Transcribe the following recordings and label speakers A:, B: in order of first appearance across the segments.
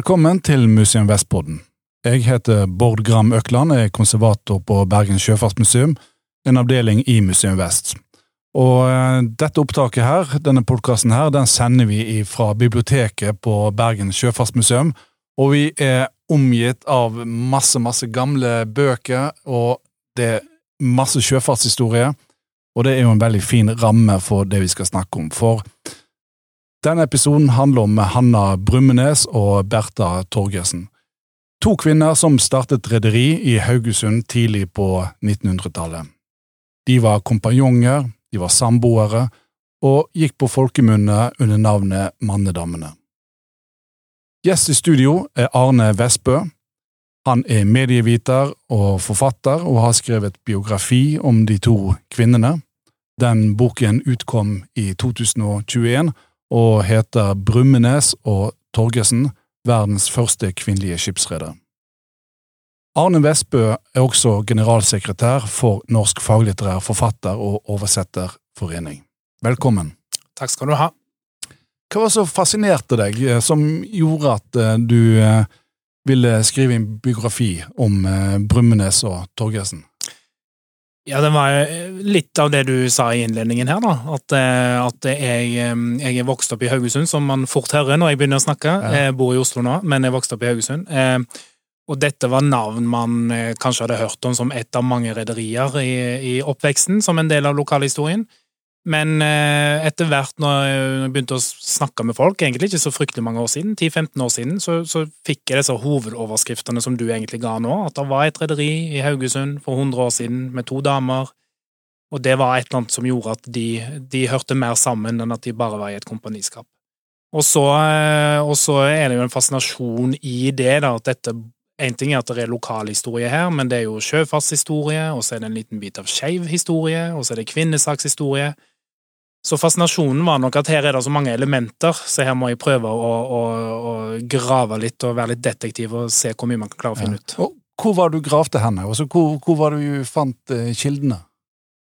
A: Velkommen til Museum Vestpodden. Jeg heter Bård Gram Økland, er konservator på Bergen sjøfartsmuseum, en avdeling i Museum Vest. Og eh, dette opptaket her, denne podkasten her, den sender vi fra biblioteket på Bergen sjøfartsmuseum, og vi er omgitt av masse, masse gamle bøker, og det er masse sjøfartshistorie, og det er jo en veldig fin ramme for det vi skal snakke om, for denne episoden handler om Hanna Brummenes og Bertha Torgersen. To kvinner som startet rederi i Haugesund tidlig på 1900-tallet. De var kompanjonger, de var samboere, og gikk på folkemunne under navnet Mannedammene. Gjest i studio er Arne Vestbø. Han er medieviter og forfatter, og har skrevet biografi om de to kvinnene. Den boken utkom i 2021 og heter Brummenes og Torgesen, verdens første kvinnelige skipsreder. Arne Vestbø er også generalsekretær for Norsk faglitterær forfatter- og oversetterforening. Velkommen.
B: Takk skal du ha.
A: Hva var det som fascinerte deg, eh, som gjorde at eh, du eh, ville skrive en biografi om Brummenes og Torgersen?
B: Ja, det var litt av det du sa i innledningen her, da. At, at jeg, jeg, er vokst opp i Haugesund, som man fort hører når jeg begynner å snakke. Ja. Jeg bor i Oslo nå, men jeg vokste opp i Haugesund. Og dette var navn man kanskje hadde hørt om som et av mange rederier i, i, oppveksten, som en del av lokalhistorien. Men eh, etter hvert, når jeg begynte å snakke med folk, egentlig ikke så fryktelig mange år siden, 10-15 år siden, så, så, fikk jeg disse hovedoverskriftene som du egentlig ga nå, at det var et rederi i Haugesund for 100 år siden med to damer, og det var et eller annet som gjorde at de, de hørte mer sammen enn at de bare var i et kompaniskap. Og så, eh, og så er det jo en fascinasjon i det, da, at dette en ting er at det er lokalhistorie her, men det er jo sjøfartshistorie, og så er det en liten bit av skeiv historie, og så er det kvinnesakshistorie. Så fascinasjonen var nok at her er det så mange elementer, så her må jeg prøve å, å, å grave litt og være litt detektiv og se hvor mye man kan klare å finne ut.
A: Og hvor var du gravde henne? Altså, hvor, hvor var du fant eh, kildene?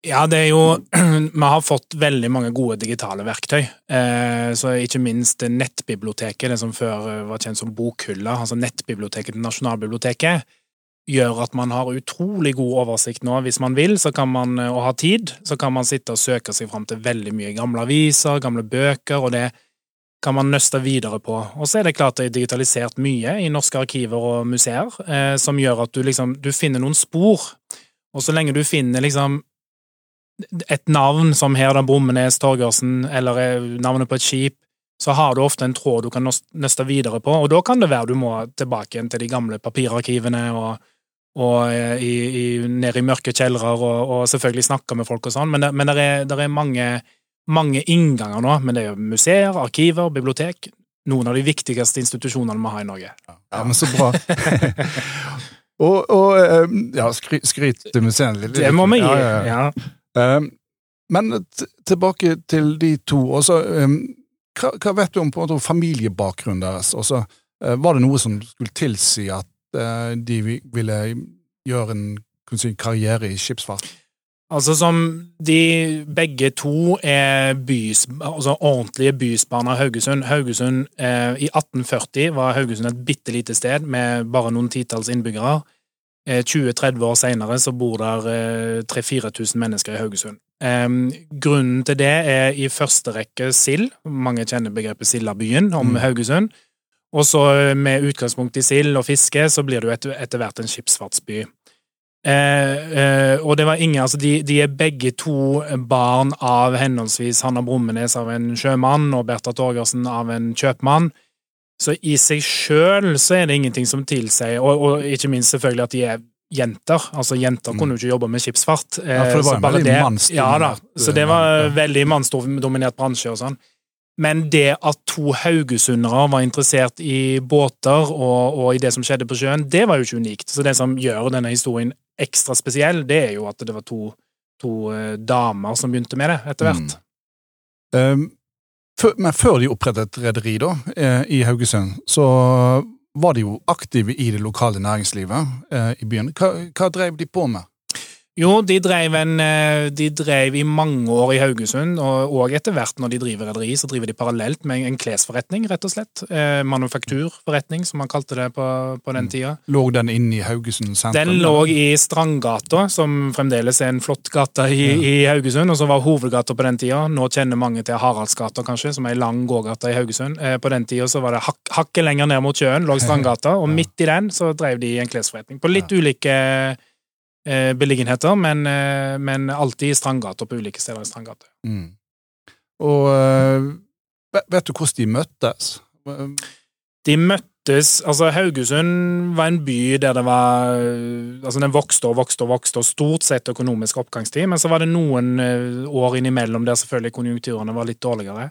B: Ja, det er jo Vi har fått veldig mange gode digitale verktøy. Eh, så ikke minst nettbiblioteket, det som før eh, var kjent som Bokhylla, altså nettbiblioteket til Nasjonalbiblioteket gjør at man har utrolig god oversikt nå. Hvis man vil så kan man, eh, og har tid, så kan man sitte og søke seg fram til veldig mye gamle aviser, gamle bøker, og det kan man nøste videre på. Og så er det klart det er digitalisert mye i norske arkiver og museer, eh, som gjør at du liksom du finner noen spor. Og så lenge du finner liksom et navn som her da Brummenes Torgersen, eller eh, navnet på et skip, så har du ofte en tråd du kan nøste videre på, og da kan det være du må tilbake igjen til de gamle papirarkivene og og eh, i, i, nede i mørke kjellere og, og, selvfølgelig snakke med folk og sånn, men det, men det er, det er mange, mange, innganger nå. Men det er jo museer, arkiver, bibliotek. Noen av de viktigste institusjonene vi har i Norge.
A: Ja, men så bra. og, og, eh, ja, skryt, skryt til museene litt.
B: Det må vi gi. Ja, ja.
A: Um, men tilbake til de to. Også, hva, hva, vet du om på en måte, familiebakgrunnen deres? Også, var det noe som skulle tilsi at Eh, de ville gjøre en si, karriere i skipsfart?
B: Altså som de begge to er bys, altså ordentlige bysbarn av Haugesund. Haugesund eh, I 1840 var Haugesund et bitte lite sted med bare noen titalls innbyggere. Eh, 20-30 år senere så bor der eh, 3000-4000 mennesker i Haugesund. Eh, grunnen til det er i første rekke sild. Mange kjenner begrepet Sildabyen om mm. Haugesund. Og så eh, med utgangspunkt i sild og fiske, så blir det jo etter, etter hvert en skipsfartsby. Eh, eh, og det var ingen, altså de, de, er begge to barn av henholdsvis Hanna Brummenes av en sjømann og Bertha Torgersen av en kjøpmann. Så i seg sjøl så er det ingenting som tilsier, og, og, ikke minst selvfølgelig at de er jenter. Altså Jenter mm. kunne jo ikke jobbe med skipsfart.
A: ja, for det var en veldig mannsdominert
B: Ja da, så det var ja. veldig mannsdominert bransje og sånn. Men det at to haugesundere var interessert i båter og, og, i det som skjedde på sjøen, det var jo ikke unikt. Så det som gjør denne historien ekstra spesiell, det er jo at det var to, to uh, damer som begynte med det etter hvert.
A: Mm. Um, men før de opprettet rederi da, eh, i Haugesund, så var de jo aktive i det lokale næringslivet eh, i byen. Hva, hva drev de på med?
B: Jo, de drev, en, eh, de drev i mange år i Haugesund, og, etter hvert når de driver rederi, så driver de parallelt med en klesforretning, rett og slett. Eh, manufakturforretning, som man kalte det på, på den mm. tida.
A: Lå den inne i Haugesund sentrum?
B: Den lå i Strandgata, som fremdeles er en flott gate i, ja. i Haugesund, og som var hovedgata på den tida. Nå kjenner mange til Haraldsgata, kanskje, som er ei lang gågate i Haugesund. Eh, på den tida så var det hak hakket lenger ned mot sjøen, lå Strandgata, og midt i den så drev de en klesforretning. På litt ja. ulike beliggenheter, men, eh, men, alltid i Strandgata, på ulike steder i Strandgata. Mm.
A: Og eh, vet du hvordan de møttes?
B: De møttes Altså, Haugesund var en by der det var Altså, den vokste og vokste og vokste, og stort sett økonomisk oppgangstid, men så var det noen år innimellom der selvfølgelig konjunkturene var litt dårligere.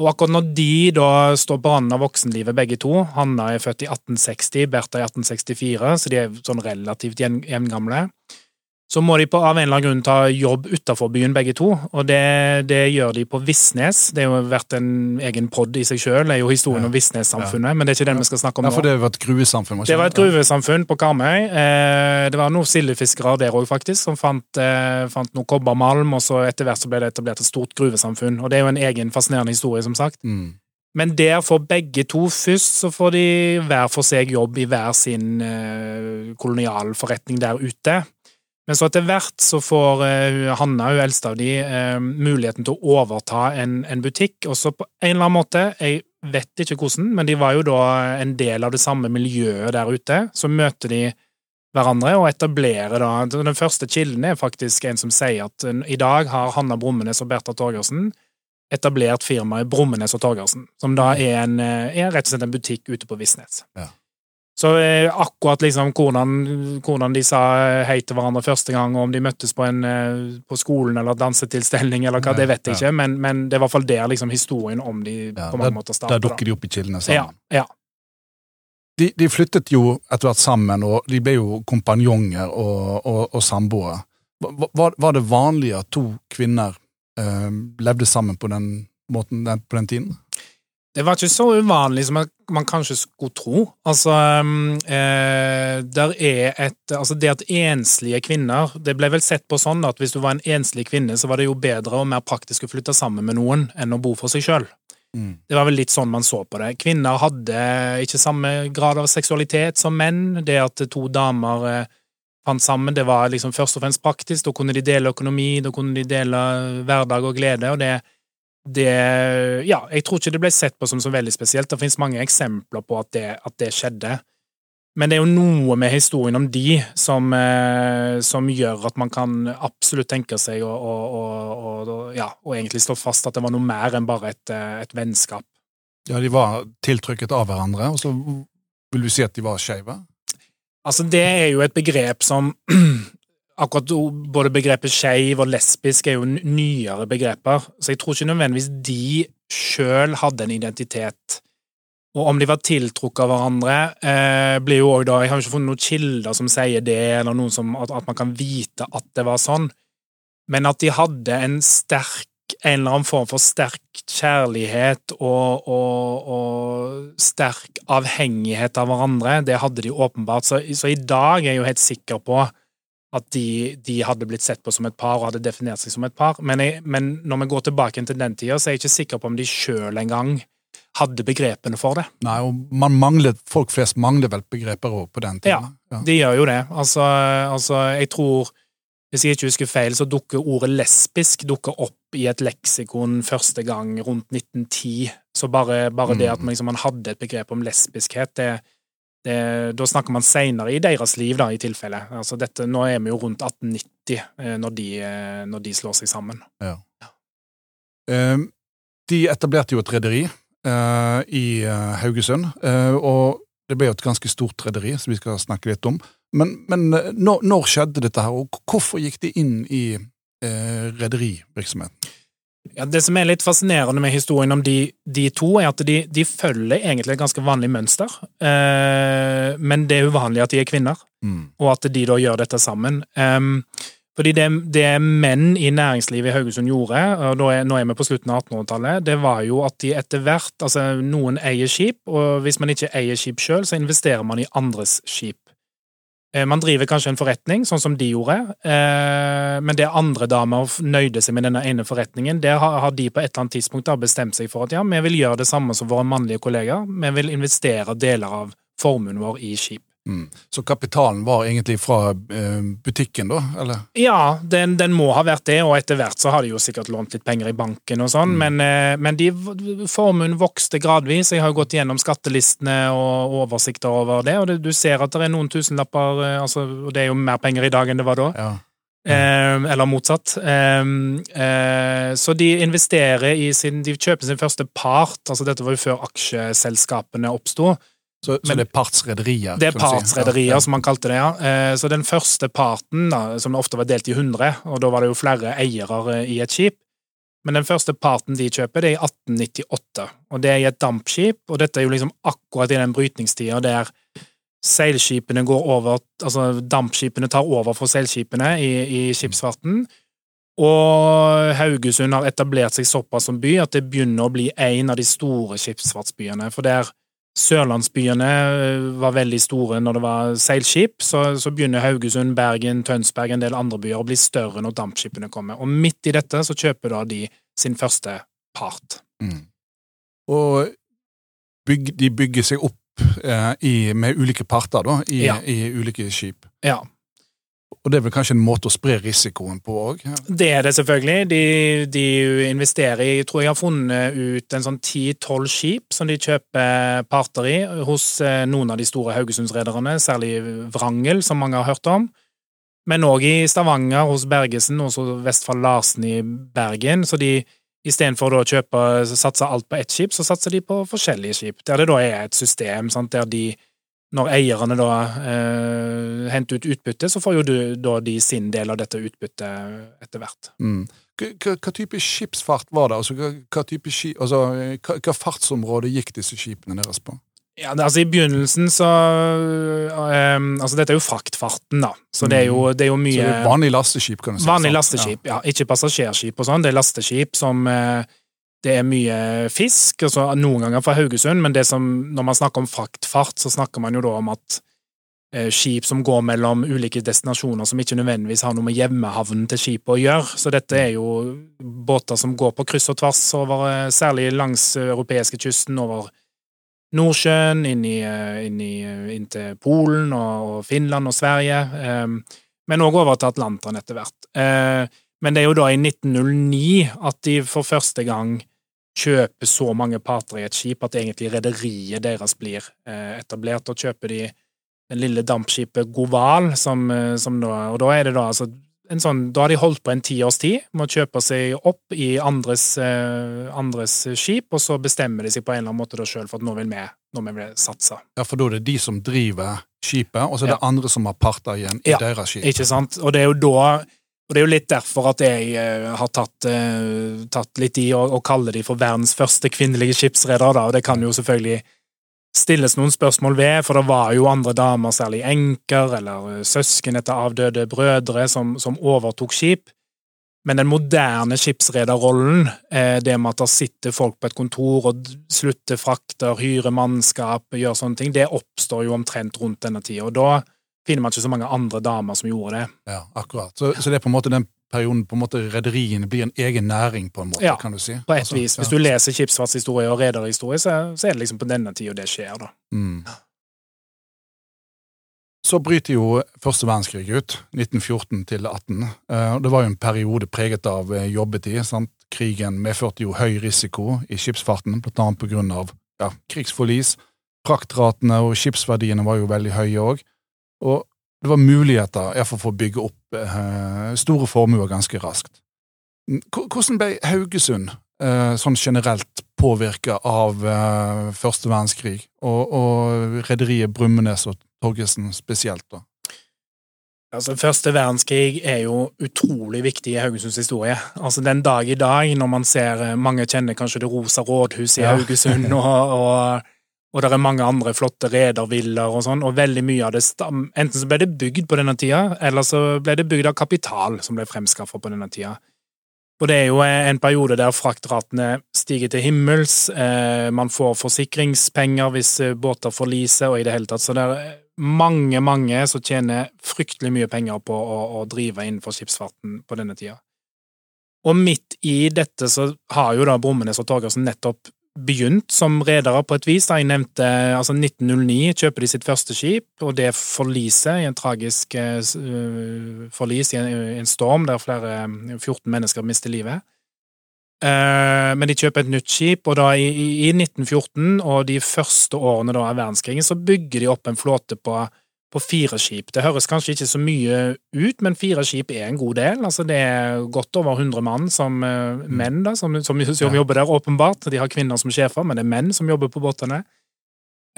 B: Og akkurat når de da står på randen av voksenlivet, begge to Hanna er født i 1860, Bertha i 1864, så de er sånn relativt jevngamle så må de på, av en eller annen grunn ta jobb utafor byen, begge to. Og det, det, gjør de på Visnes. Det har jo vært en egen pod i seg sjøl, er jo historien ja. om Visnes-samfunnet. ja. men det er ikke den vi skal snakke om
A: nå. Ja, for det var et gruvesamfunn?
B: Det var et gruvesamfunn på Karmøy. Eh, det var noen sildefiskere der òg, faktisk, som fant, eh, fant noe kobbermalm, og så etter hvert så ble det etablert et stort gruvesamfunn. Og det er jo en egen fascinerende historie, som sagt. Mm. Men der får begge to først, så får de hver for seg jobb i hver sin eh, kolonialforretning der ute. Men så etter hvert så får uh, Hanna, hun eldste av de, uh, muligheten til å overta en, en, butikk, og så på en eller annen måte, jeg vet ikke hvordan, men de var jo da en del av det samme miljøet der ute. Så møter de hverandre og etablerer da Den første kilden er faktisk en som sier at uh, i dag har Hanna Brummenes og Bertha Torgersen etablert firmaet Brummenes og Torgersen, som da er, en, er rett og slett en butikk ute på Visnes. Ja. Så eh, akkurat liksom hvordan, hvordan, de sa hei til hverandre første gang, og om de møttes på, en, eh, på skolen eller dansetilstelning, eller hva, det vet jeg ikke, men, men, det er i hvert fall der liksom historien om de ja, på mange der, måter starter.
A: Der dukker de opp i kildene sammen.
B: Ja, ja.
A: De, de, flyttet jo etter hvert sammen, og de ble jo kompanjonger og, og, og samboere. Var, var, det vanlig at to kvinner eh, levde sammen på den måten den, på den tiden?
B: Det var ikke så uvanlig som man kanskje skulle tro. Altså, eh, der er et Altså, det at enslige kvinner Det ble vel sett på sånn at hvis du var en enslig kvinne, så var det jo bedre og mer praktisk å flytte sammen med noen enn å bo for seg sjøl. Mm. Det var vel litt sånn man så på det. Kvinner hadde ikke samme grad av seksualitet som menn. Det at to damer eh, fant sammen, det var liksom først og fremst praktisk. Da kunne de dele økonomi, da kunne de dele hverdag og glede, og det det Ja, jeg tror ikke det ble sett på som så veldig spesielt. Det finnes mange eksempler på at det, at det skjedde. Men det er jo noe med historien om de som, eh, som gjør at man kan absolutt tenke seg å, å, å, ja, og egentlig slå fast at det var noe mer enn bare et, eh, et vennskap.
A: Ja, de var tiltrykket av hverandre, og så vil du si at de var skeive?
B: Altså, det er jo et begrep som akkurat både begrepet skeiv og lesbisk er jo nyere begreper, så jeg tror ikke nødvendigvis de sjøl hadde en identitet. Og om de var tiltrukket av hverandre, eh, blir jo òg da Jeg har ikke funnet noen kilder som sier det, eller noen som at, at, man kan vite at det var sånn, men at de hadde en sterk en eller annen form for sterk kjærlighet og, og, og sterk avhengighet av hverandre, det hadde de åpenbart. Så, så i dag er jeg jo helt sikker på at de, de, hadde blitt sett på som et par og hadde definert seg som et par. Men, jeg, men når vi går tilbake til den tida, så er jeg ikke sikker på om de sjøl engang hadde begrepene for det.
A: Nei, og man manglet, Folk flest mangler vel begreper òg på den tida.
B: Ja, ja, de gjør jo det. Altså, altså, jeg tror Hvis jeg ikke husker feil, så dukker ordet lesbisk dukker opp i et leksikon første gang rundt 1910. Så bare, bare mm. det at man, liksom, man hadde et begrep om lesbiskhet, det det, da snakker man seinere i deres liv, da, i tilfelle. Altså dette, nå er vi jo rundt 1890 eh, når de, eh, når de slår seg sammen. Ja.
A: Uh, de etablerte jo et rederi uh, i uh, Haugesund, og det ble jo et ganske stort rederi, som vi skal snakke litt om. Men, men når, når, skjedde dette her, og hvorfor gikk de inn i rederivirksomheten?
B: Ja, Det som er litt fascinerende med historien om de, de to, er at de, de, følger egentlig et ganske vanlig mønster. Eh, men det er uvanlig at de er kvinner, mm. og at de da gjør dette sammen. Eh, fordi det, det, menn i næringslivet i Haugesund gjorde, og er, nå er vi på slutten av 1800-tallet, det var jo at de etter hvert Altså, noen eier skip, og hvis man ikke eier skip sjøl, så investerer man i andres skip. Eh, man driver kanskje en forretning, sånn som de gjorde, eh, men det andre damer nøyde seg med denne ene forretningen, der har de på et eller annet tidspunkt bestemt seg for at ja, vi vil gjøre det samme som våre mannlige kollegaer, vi vil investere deler av formuen vår i skip.
A: Mm. Så kapitalen var egentlig fra eh, butikken, da? eller?
B: Ja, den, den, må ha vært det, og etter hvert så har de jo sikkert lånt litt penger i banken og sånn, mm. men, eh, men de, formuen vokste gradvis. Jeg har jo gått gjennom skattelistene og oversikter over det, og det, du ser at det er noen tusenlapper, eh, altså, og det er jo mer penger i dag enn det var da. Ja. Eh, eller motsatt. Eh, eh, så de investerer i sin De kjøper sin første part, altså dette var jo før aksjeselskapene oppsto.
A: Så, så, det er partsrederier?
B: Det er partsrederier, som man kalte det, ja. Eh, så den første parten, da, som ofte var delt i 100, og da var det jo flere eiere eh, i et skip, men den første parten de kjøper, det er i 1898, og det er i et dampskip, og dette er jo liksom akkurat i den brytningstida der seilskipene går over Altså dampskipene tar over for seilskipene i, i skipsfarten, og Haugesund har etablert seg såpass som by at det begynner å bli en av de store skipsfartsbyene, for der Sørlandsbyene eh, var veldig store når det var seilskip, så, så, begynner Haugesund, Bergen, Tønsberg, en del andre byer å bli større når dampskipene kommer. Og midt i dette så kjøper da de sin første part. Mm.
A: Og byg, de bygger seg opp eh, i, med ulike parter, da, i, ja. i ulike skip.
B: Ja.
A: Og det er vel kanskje en måte å spre risikoen på òg?
B: Det er det selvfølgelig. De, de, investerer i tror jeg har funnet ut en sånn ti-tolv skip som de kjøper parter i hos eh, noen av de store Haugesundsrederne, særlig Vrangel, som mange har hørt om. Men òg i Stavanger, hos Bergesen og Vestfold Larsen i Bergen. Så de istedenfor å kjøpe, satse alt på ett skip, så satser de på forskjellige skip. Der det da er et system sant, der de når eierne da eh, henter ut utbytte, så får jo du da de sin del av dette utbyttet etter hvert.
A: Mm. Hva, hva, type skipsfart var det? Altså, hva, type skip, altså, hva, hva fartsområde gikk disse skipene deres på?
B: Ja, altså I begynnelsen så um, Altså Dette er jo fraktfarten, da. Så det er jo, mm. det er jo mye Så det er
A: Vanlig lasteskip, kan du si.
B: Vanlig lasteskip, ja. ja. Ikke passasjerskip og sånn. Det er lasteskip som uh, det er mye fisk, altså noen ganger fra Haugesund, men som, når man snakker om fraktfart, så snakker man jo da om at eh, skip som går mellom ulike destinasjoner som ikke nødvendigvis har noe med hjemmehavnen til skipet å gjøre. Så dette er jo båter som går på kryss og tvers over, eh, særlig langs europeiske kysten, over Nordsjøen, inn, i, eh, inn, i, inn til Polen og, Finland og Sverige, men òg over til Atlanteren etter hvert. Men det er jo da i 1909 at de for første gang kjøper så mange parter i et skip at egentlig rederiet deres blir eh, etablert. Og kjøper de den lille dampskipet Goval, som, eh, som da Og da er det da altså en sånn, Da har de holdt på en tiårs tid med å kjøpe seg opp i andres, eh, andres skip, og så bestemmer de seg på en eller annen måte da sjøl for at nå vil vi, nå vil vi satse.
A: Ja, for da er det de som driver skipet, og så er det ja. andre som har parter igjen i ja, deres skip.
B: Ikke sant. Og det er jo da og det er jo litt derfor at jeg uh, har tatt, uh, tatt, litt i å kalle de for verdens første kvinnelige skipsredere, og det kan jo selvfølgelig stilles noen spørsmål ved, for det var jo andre damer, særlig enker eller uh, søsken etter avdøde brødre, som, som, overtok skip. Men den moderne skipsrederrollen, det med at det sitter folk på et kontor og slutter frakter, hyrer mannskap, gjør sånne ting, det oppstår jo omtrent rundt denne tida. Og da finner man ikke så mange andre damer som gjorde det.
A: Ja, akkurat. Så, så det er på en måte den perioden på en måte rederiene blir en egen næring, på en måte,
B: ja,
A: kan du si?
B: på et altså, vis. Hvis du leser skipsfartshistorie og rederhistorie, så, så, er det liksom på denne tida det skjer, da. Mm.
A: Så bryter jo første verdenskrig ut, 1914 til 18. Eh, det var jo en periode preget av eh, jobbetid. sant? Krigen medførte jo høy risiko i skipsfarten, blant annet på grunn av ja, krigsforlis. Praktratene og skipsverdiene var jo veldig høye òg. Og det var muligheter iallfall for å bygge opp eh, store formuer ganske raskt. Hvordan ble Haugesund eh, sånn generelt påvirka av eh, første verdenskrig, og, og rederiet Brummenes og Torgesen spesielt? da?
B: Altså, Første verdenskrig er jo utrolig viktig i Haugesunds historie. Altså, Den dag i dag, når man ser eh, Mange kjenner kanskje Det rosa rådhuset i Haugesund, og, og og det er mange andre flotte redervillaer og sånn, og veldig mye av det stam... Enten så ble det bygd på denne tida, eller så ble det bygd av kapital som ble fremskaffa på denne tida. Og det er jo en periode der fraktratene stiger til himmels, eh, man får forsikringspenger hvis eh, båter forliser, og i det hele tatt, så det er mange, mange som tjener fryktelig mye penger på å, å drive innenfor skipsfarten på denne tida. Og midt i dette så har jo da Brummenes og Torgersen nettopp begynt som redere på et vis. Da jeg nevnte altså 1909 kjøper de sitt første skip, og det forliser i en tragisk uh, forlis i en, en, storm der flere 14 mennesker mister livet. Uh, men de kjøper et nytt skip, og da i, i, 1914 og de første årene da av verdenskrigen så bygger de opp en flåte på på fire skip. Det høres kanskje ikke så mye ut, men fire skip er en god del. Altså, det er godt over 100 mann som uh, menn da, som, som, som jobber der, åpenbart. De har kvinner som sjefer, men det er menn som jobber på båtene.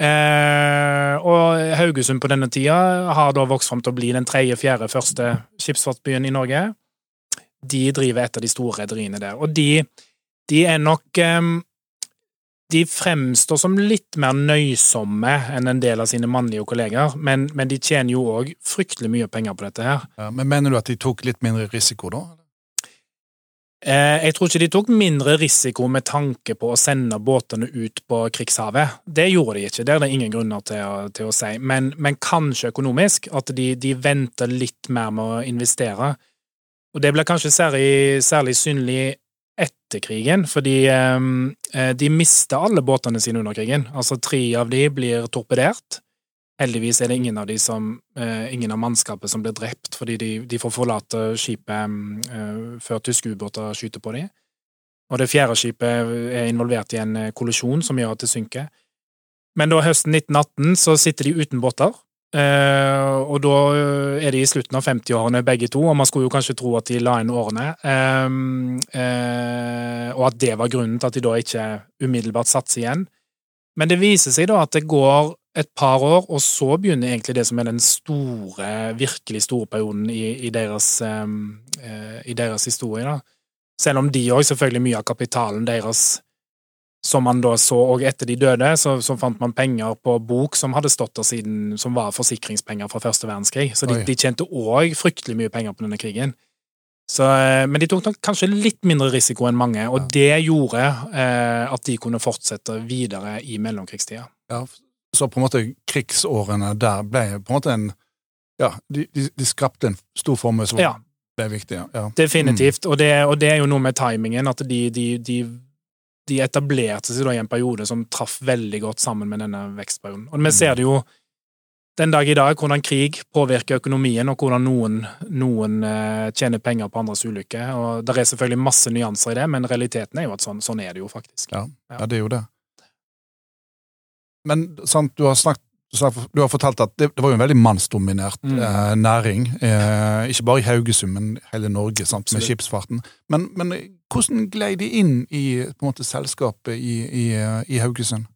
B: Eh, og Haugesund på denne tida har da vokst fram til å bli den tredje, fjerde, første skipsfartsbyen i Norge. De driver et av de store rederiene der, og de, de er nok eh, de fremstår som litt mer nøysomme enn en del av sine mannlige kolleger, men, men de tjener jo òg fryktelig mye penger på dette her.
A: Ja, men Mener du at de tok litt mindre risiko, da?
B: Eh, jeg tror ikke de tok mindre risiko med tanke på å sende båtene ut på krigshavet. Det gjorde de ikke, det er det ingen grunner til å, til å si, men, men, kanskje økonomisk. At de, de venter litt mer med å investere. Og det ble kanskje særlig, særlig synlig etter krigen, fordi ehm, eh, de mista alle båtene sine under krigen. Altså tre av de blir torpedert. Heldigvis er det ingen av de som, eh, ingen av mannskapet som blir drept, fordi de, de får forlate skipet eh, før tyske ubåter skyter på dem. Og det fjerde skipet er involvert i en kollisjon som gjør at det synker. Men da høsten 1918 så sitter de uten båter, Uh, og da er de i slutten av 50-årene begge to, og man skulle jo kanskje tro at de la inn årene. Um, uh, og at det var grunnen til at de da ikke umiddelbart satser igjen. Men det viser seg da at det går et par år, og så begynner egentlig det som er den store, virkelig store perioden i, i, deres, um, uh, i deres, historie. da. Selv om de òg selvfølgelig mye av kapitalen deres som man da så, og etter de døde, så, så, fant man penger på bok som hadde stått der siden, som var forsikringspenger fra første verdenskrig. Så de, de tjente òg fryktelig mye penger på denne krigen. Så, eh, men de tok nok kanskje litt mindre risiko enn mange, og ja. det gjorde eh, at de kunne fortsette videre i mellomkrigstida.
A: Ja, så på en måte krigsårene der ble på en måte en Ja, de, de, de skrapte en stor formue som ja. ble viktig. Ja.
B: Definitivt, mm. og, det, og, det, er jo noe med timingen, at de, de de etablerte seg da i en periode som traff veldig godt sammen med denne vekstperioden. Og vi mm. ser det jo den dag i dag, hvordan krig påvirker økonomien, og hvordan noen, noen uh, tjener penger på andres ulykke. Og Det er selvfølgelig masse nyanser i det, men realiteten er jo at sånn, sånn er det jo faktisk.
A: Ja, ja. det er jo det. Men sant, du har snakket du har fortalt at det, det var jo en veldig mannsdominert mm. eh, næring. Eh, ikke bare i Haugesund, men hele Norge sant, med skipsfarten. Men, men, hvordan glei de inn i måte, selskapet i, i, i Haugesund?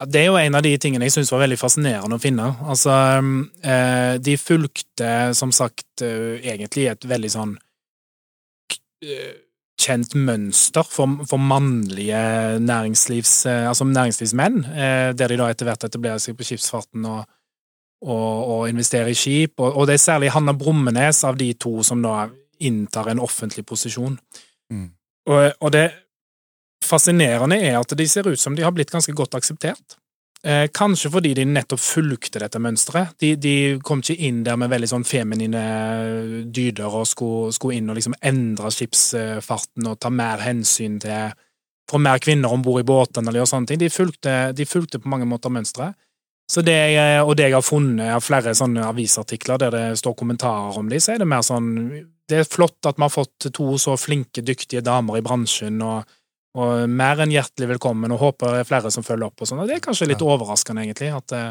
B: Det er jo en av de tingene jeg syns var veldig fascinerende å finne. Altså, eh, de fulgte som sagt eh, egentlig et veldig sånn eh, kjent mønster for, for mannlige næringslivs, altså næringslivsmenn, der de da etter hvert etablerer seg på skipsfarten og, og, og investerer i skip. Og, og, det er særlig Hanna Brummenes av de to som da inntar en offentlig posisjon. Mm. Og, og det fascinerende er at de ser ut som de har blitt ganske godt akseptert. Eh, kanskje fordi de nettopp fulgte dette mønsteret. De, de, kom ikke inn der med veldig sånn feminine dyder og skulle, skulle inn og liksom endre skipsfarten og ta mer hensyn til få mer kvinner om bord i båtene eller gjøre sånne ting. De fulgte, de fulgte på mange måter mønsteret. Så det, og det jeg har funnet av flere sånne avisartikler der det står kommentarer om dem, så er det mer sånn Det er flott at vi har fått to så flinke, dyktige damer i bransjen, og og mer enn hjertelig velkommen, og håper det er flere som følger opp. og sånn. Det er kanskje litt ja. overraskende, egentlig, at det,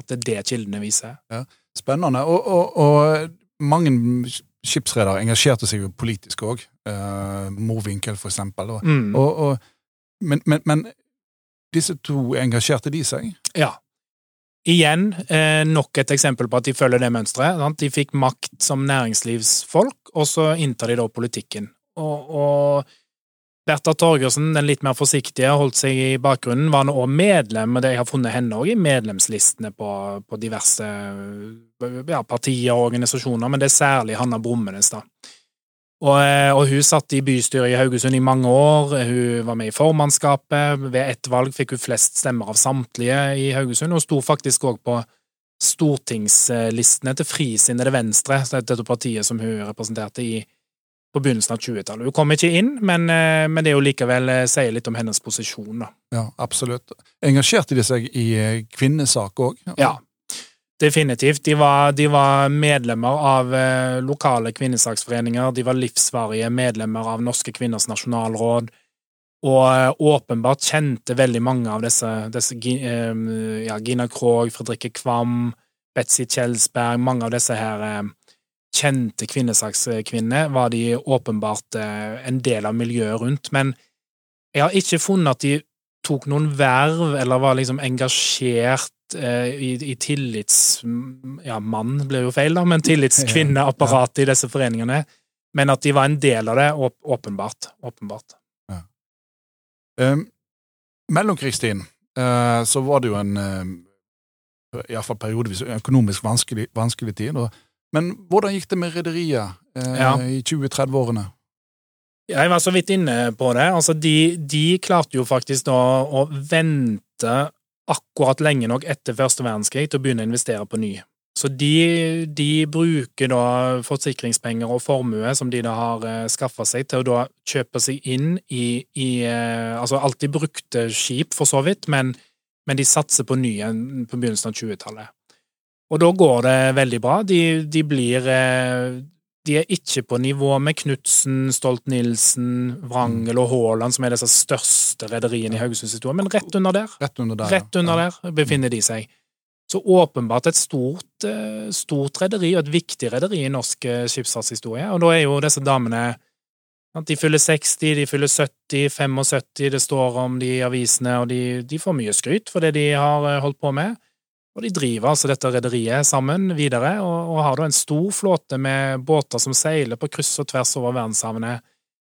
B: at det, er det kildene viser.
A: Ja, Spennende. Og, og, og mange skipsredere engasjerte seg jo politisk òg. Uh, eh, Mowinckel, for eksempel. Mm. men, men, men, disse to engasjerte de seg?
B: Ja. Igjen eh, nok et eksempel på at de følger det mønsteret. De fikk makt som næringslivsfolk, og så inntar de da politikken. og, og Bertha Torgersen, den litt mer forsiktige, holdt seg i bakgrunnen, var nå òg medlem, og jeg har funnet henne òg i medlemslistene på, på diverse ja, partier og organisasjoner, men det er særlig Hanna Brummenes, da. Og, eh, og, hun satt i bystyret i Haugesund i mange år, hun var med i formannskapet, ved ett valg fikk hun flest stemmer av samtlige i Haugesund, og sto faktisk òg på stortingslistene til Frisinnede Venstre, dette partiet som hun representerte i på begynnelsen av 20-tallet. Hun kom ikke inn, men, eh, men det er jo likevel eh, sier litt om hennes posisjon. da.
A: Ja, absolutt. Engasjerte de seg i kvinnesak òg?
B: Ja, definitivt. De var, de var medlemmer av eh, lokale kvinnesaksforeninger, de var livsvarige medlemmer av Norske kvinners nasjonalråd, og eh, åpenbart kjente veldig mange av disse, disse eh, ja, Gina Krogh, Fredrikke Kvam, Betzy Kjelsberg, mange av disse her kjente kvinnesakskvinner var de åpenbart en del av miljøet rundt, men jeg har ikke funnet at de tok noen verv eller var liksom engasjert i, i tillits... Ja, blir jo feil, da, men tillitskvinneapparatet i disse foreningene. Men at de var en del av det, åpenbart. Åpenbart. Ja.
A: Um, mellomkrigstiden uh, så var det jo en uh, iallfall periodevis økonomisk vanskelig, vanskelig tid. og men hvordan gikk det med rederiet eh, ja. i 20-30-årene?
B: Jeg var så vidt inne på det. Altså, de, de klarte jo faktisk da å vente akkurat lenge nok etter første verdenskrig til å begynne å investere på ny. Så de, de bruker da forsikringspenger og formue som de da har eh, skaffa seg, til å da kjøpe seg inn i, i eh, Altså alltid brukte skip, for så vidt, men, men de satser på nye på begynnelsen av 20-tallet. Og da går det veldig bra. De, de blir eh, De er ikke på nivå med Knutsen, Stolt-Nielsen, Wrangel og Haaland, som er disse største rederiene i Haugesunds historie, men rett under der.
A: Rett under der,
B: rett under ja. der befinner de seg. Så åpenbart et stort, eh, stort rederi, og et viktig rederi i norsk eh, skipsfartshistorie. Og da er jo disse damene de fyller 60, de fyller 70, 75, det står om de i avisene, og de, de får mye skryt for det de har holdt på med. Og de driver altså dette rederiet sammen videre, og, og, har da en stor flåte med båter som seiler på kryss og tvers over verdenshavene.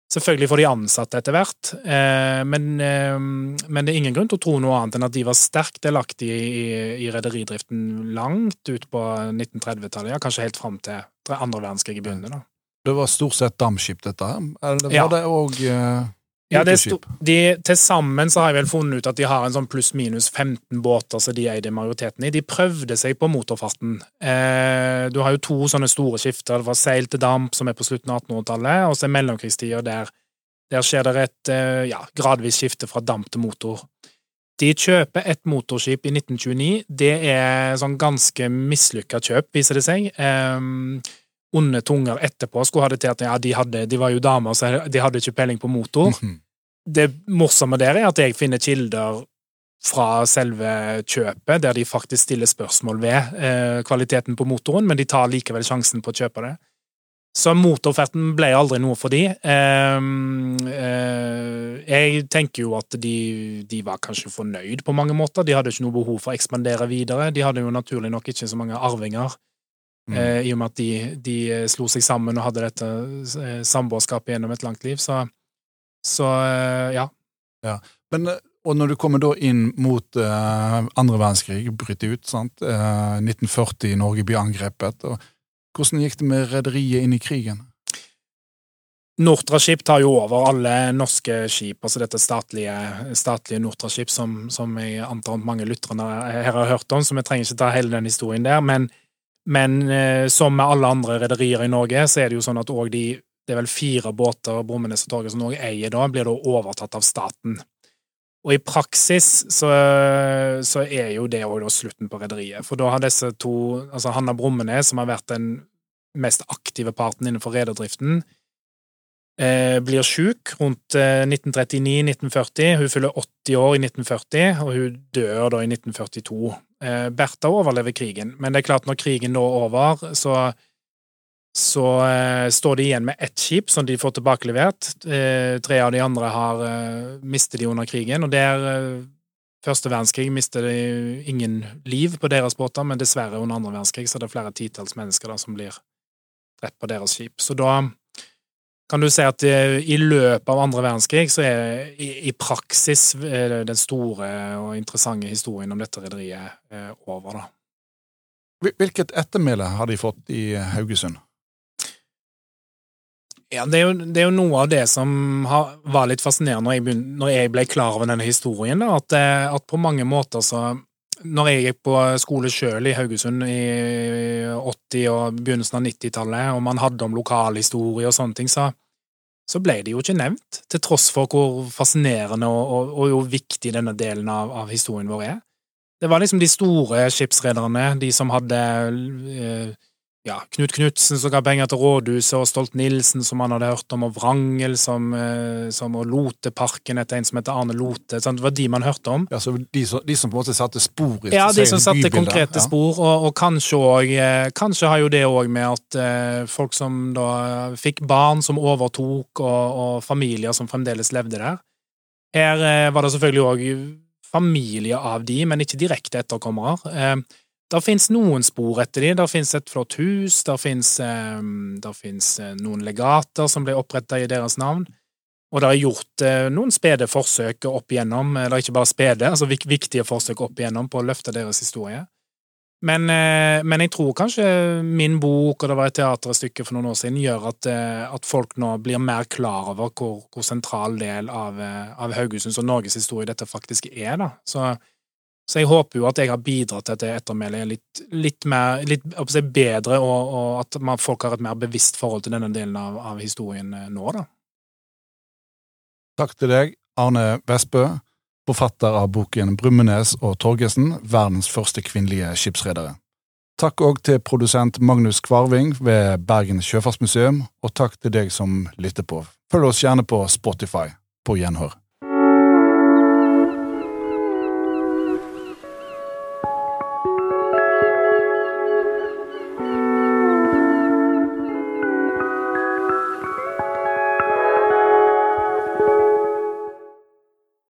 B: Selvfølgelig får de ansatte etter hvert, eh, men, eh, men, det er ingen grunn til å tro noe annet enn at de var sterkt delaktige i, i, i rederidriften langt ut på 1930-tallet, ja, kanskje helt fram til andre verdenskrig i begynnelsen.
A: Det var stort sett dampskip, dette her? Eller var ja. det òg
B: ja, Til sammen så har jeg vel funnet ut at de har en sånn pluss-minus 15 båter som de eide majoriteten i. De prøvde seg på motorfarten. Eh, du har jo to sånne store skifter. Det var seil til damp, som er på slutten av 1800-tallet, og så er mellomkrigstida der. Der skjer det et eh, ja, gradvis skifte fra damp til motor. De kjøper et motorskip i 1929. Det er sånn ganske mislykka kjøp, viser det seg. Eh, onde tunger etterpå skulle ha det til at ja, de, hadde, de var jo damer, så de hadde ikke peiling på motor. Mm -hmm. Det morsomme der er at jeg finner kilder fra selve kjøpet, der de faktisk stiller spørsmål ved eh, kvaliteten på motoren, men de tar likevel sjansen på å kjøpe det. Så motorferten ble aldri noe for de. Eh, eh, jeg tenker jo at de, de, var kanskje fornøyd på mange måter. De hadde ikke noe behov for å ekspandere videre. De hadde jo naturlig nok ikke så mange arvinger Mm. Eh, I og med at de, de, slo seg sammen og hadde dette eh, samboerskapet gjennom et langt liv. Så, så eh, ja.
A: ja. Men, og når du kommer da inn mot uh, andre verdenskrig, bryter ut, sant? Uh, 1940, Norge blir angrepet. og Hvordan gikk det med rederiet inn i krigen?
B: Nortraship tar jo over alle norske skip, altså dette statlige, statlige Nortraship, som, som jeg antar mange lyttere her har hørt om, så vi trenger ikke ta hele den historien der. men men eh, som med alle andre rederier i Norge, så er det jo sånn at òg de Det er vel fire båter Brummenes og Torget som Norge eier da, blir da overtatt av staten. Og i praksis så, så er jo det òg slutten på rederiet. For da har disse to, altså Hanna Brummenes, som har vært den mest aktive parten innenfor rederdriften, eh, blir sjuk rundt eh, 1939-1940. Hun fyller 80 år i 1940, og hun dør da i 1942. Eh, Bertha overlever krigen, men det er klart, når krigen nå er over, så, så eh, står de igjen med ett skip som de får tilbakelevert. Eh, tre av de andre har eh, mistet de under krigen, og der eh, Første verdenskrig mistet de ingen liv på deres båter, men dessverre under andre verdenskrig så er det flere titalls mennesker da, som blir drept på deres skip. Så da kan du si at eh, i løpet av andre verdenskrig så er i, praksis eh, den store og interessante historien om dette rederiet eh, over, da.
A: Hvilket ettermæle har de fått i Haugesund?
B: Ja, det er, jo, det er jo, noe av det som har, var litt fascinerende når jeg, begynte, når jeg, ble klar over denne historien. Da, at, at, på mange måter så når jeg gikk på skole sjøl i Haugesund i 80- og begynnelsen av 90-tallet, og man hadde om lokalhistorie og sånne ting, så, så, ble det jo ikke nevnt. Til tross for hvor fascinerende og, og, og jo viktig denne delen av, av, historien vår er. Det var liksom de store skipsrederne, de som hadde eh, ja, Knut Knutsen som ga penger til rådhuset, og Stolt-Nielsen som han hadde hørt om, og Vrangel som, eh, som, og Loteparken etter en som heter Arne Lote. Sant? Det var de man hørte om.
A: Ja, så de, som, de som på en måte satte spor
B: i Ja, de som satte konkrete ja. spor, og, og kanskje, også, eh, kanskje har jo det òg med at eh, folk som da fikk barn som overtok, og, og familier som fremdeles levde der. Her eh, var det selvfølgelig òg familie av de, men ikke direkte etterkommere. Eh, det fins noen spor etter dem. Det fins et flott hus, det fins eh, noen legater som ble oppretta i deres navn. Og det er gjort eh, noen spede forsøk opp igjennom, eller ikke bare spede, altså viktige forsøk opp igjennom på å løfte deres historie. Men, eh, men, jeg tror kanskje min bok, og det var et teaterstykke for noen år siden, gjør at, eh, at folk nå blir mer klar over hvor, hvor sentral del av, eh, av Haugesunds og Norges historie dette faktisk er. da. Så så jeg håper jo at jeg har bidratt til at det ettermælet er litt, litt, mer, litt bedre, og, og at man, folk har et mer bevisst forhold til denne delen av, av historien eh, nå, da.
A: Takk til deg, Arne Vestbø, forfatter av boken Brummenes og Torgesen, verdens første kvinnelige skipsredere. Takk òg til produsent Magnus Kvarving ved Bergen sjøfartsmuseum, og takk til deg som lytter på. Følg oss gjerne på Spotify. På gjenhør.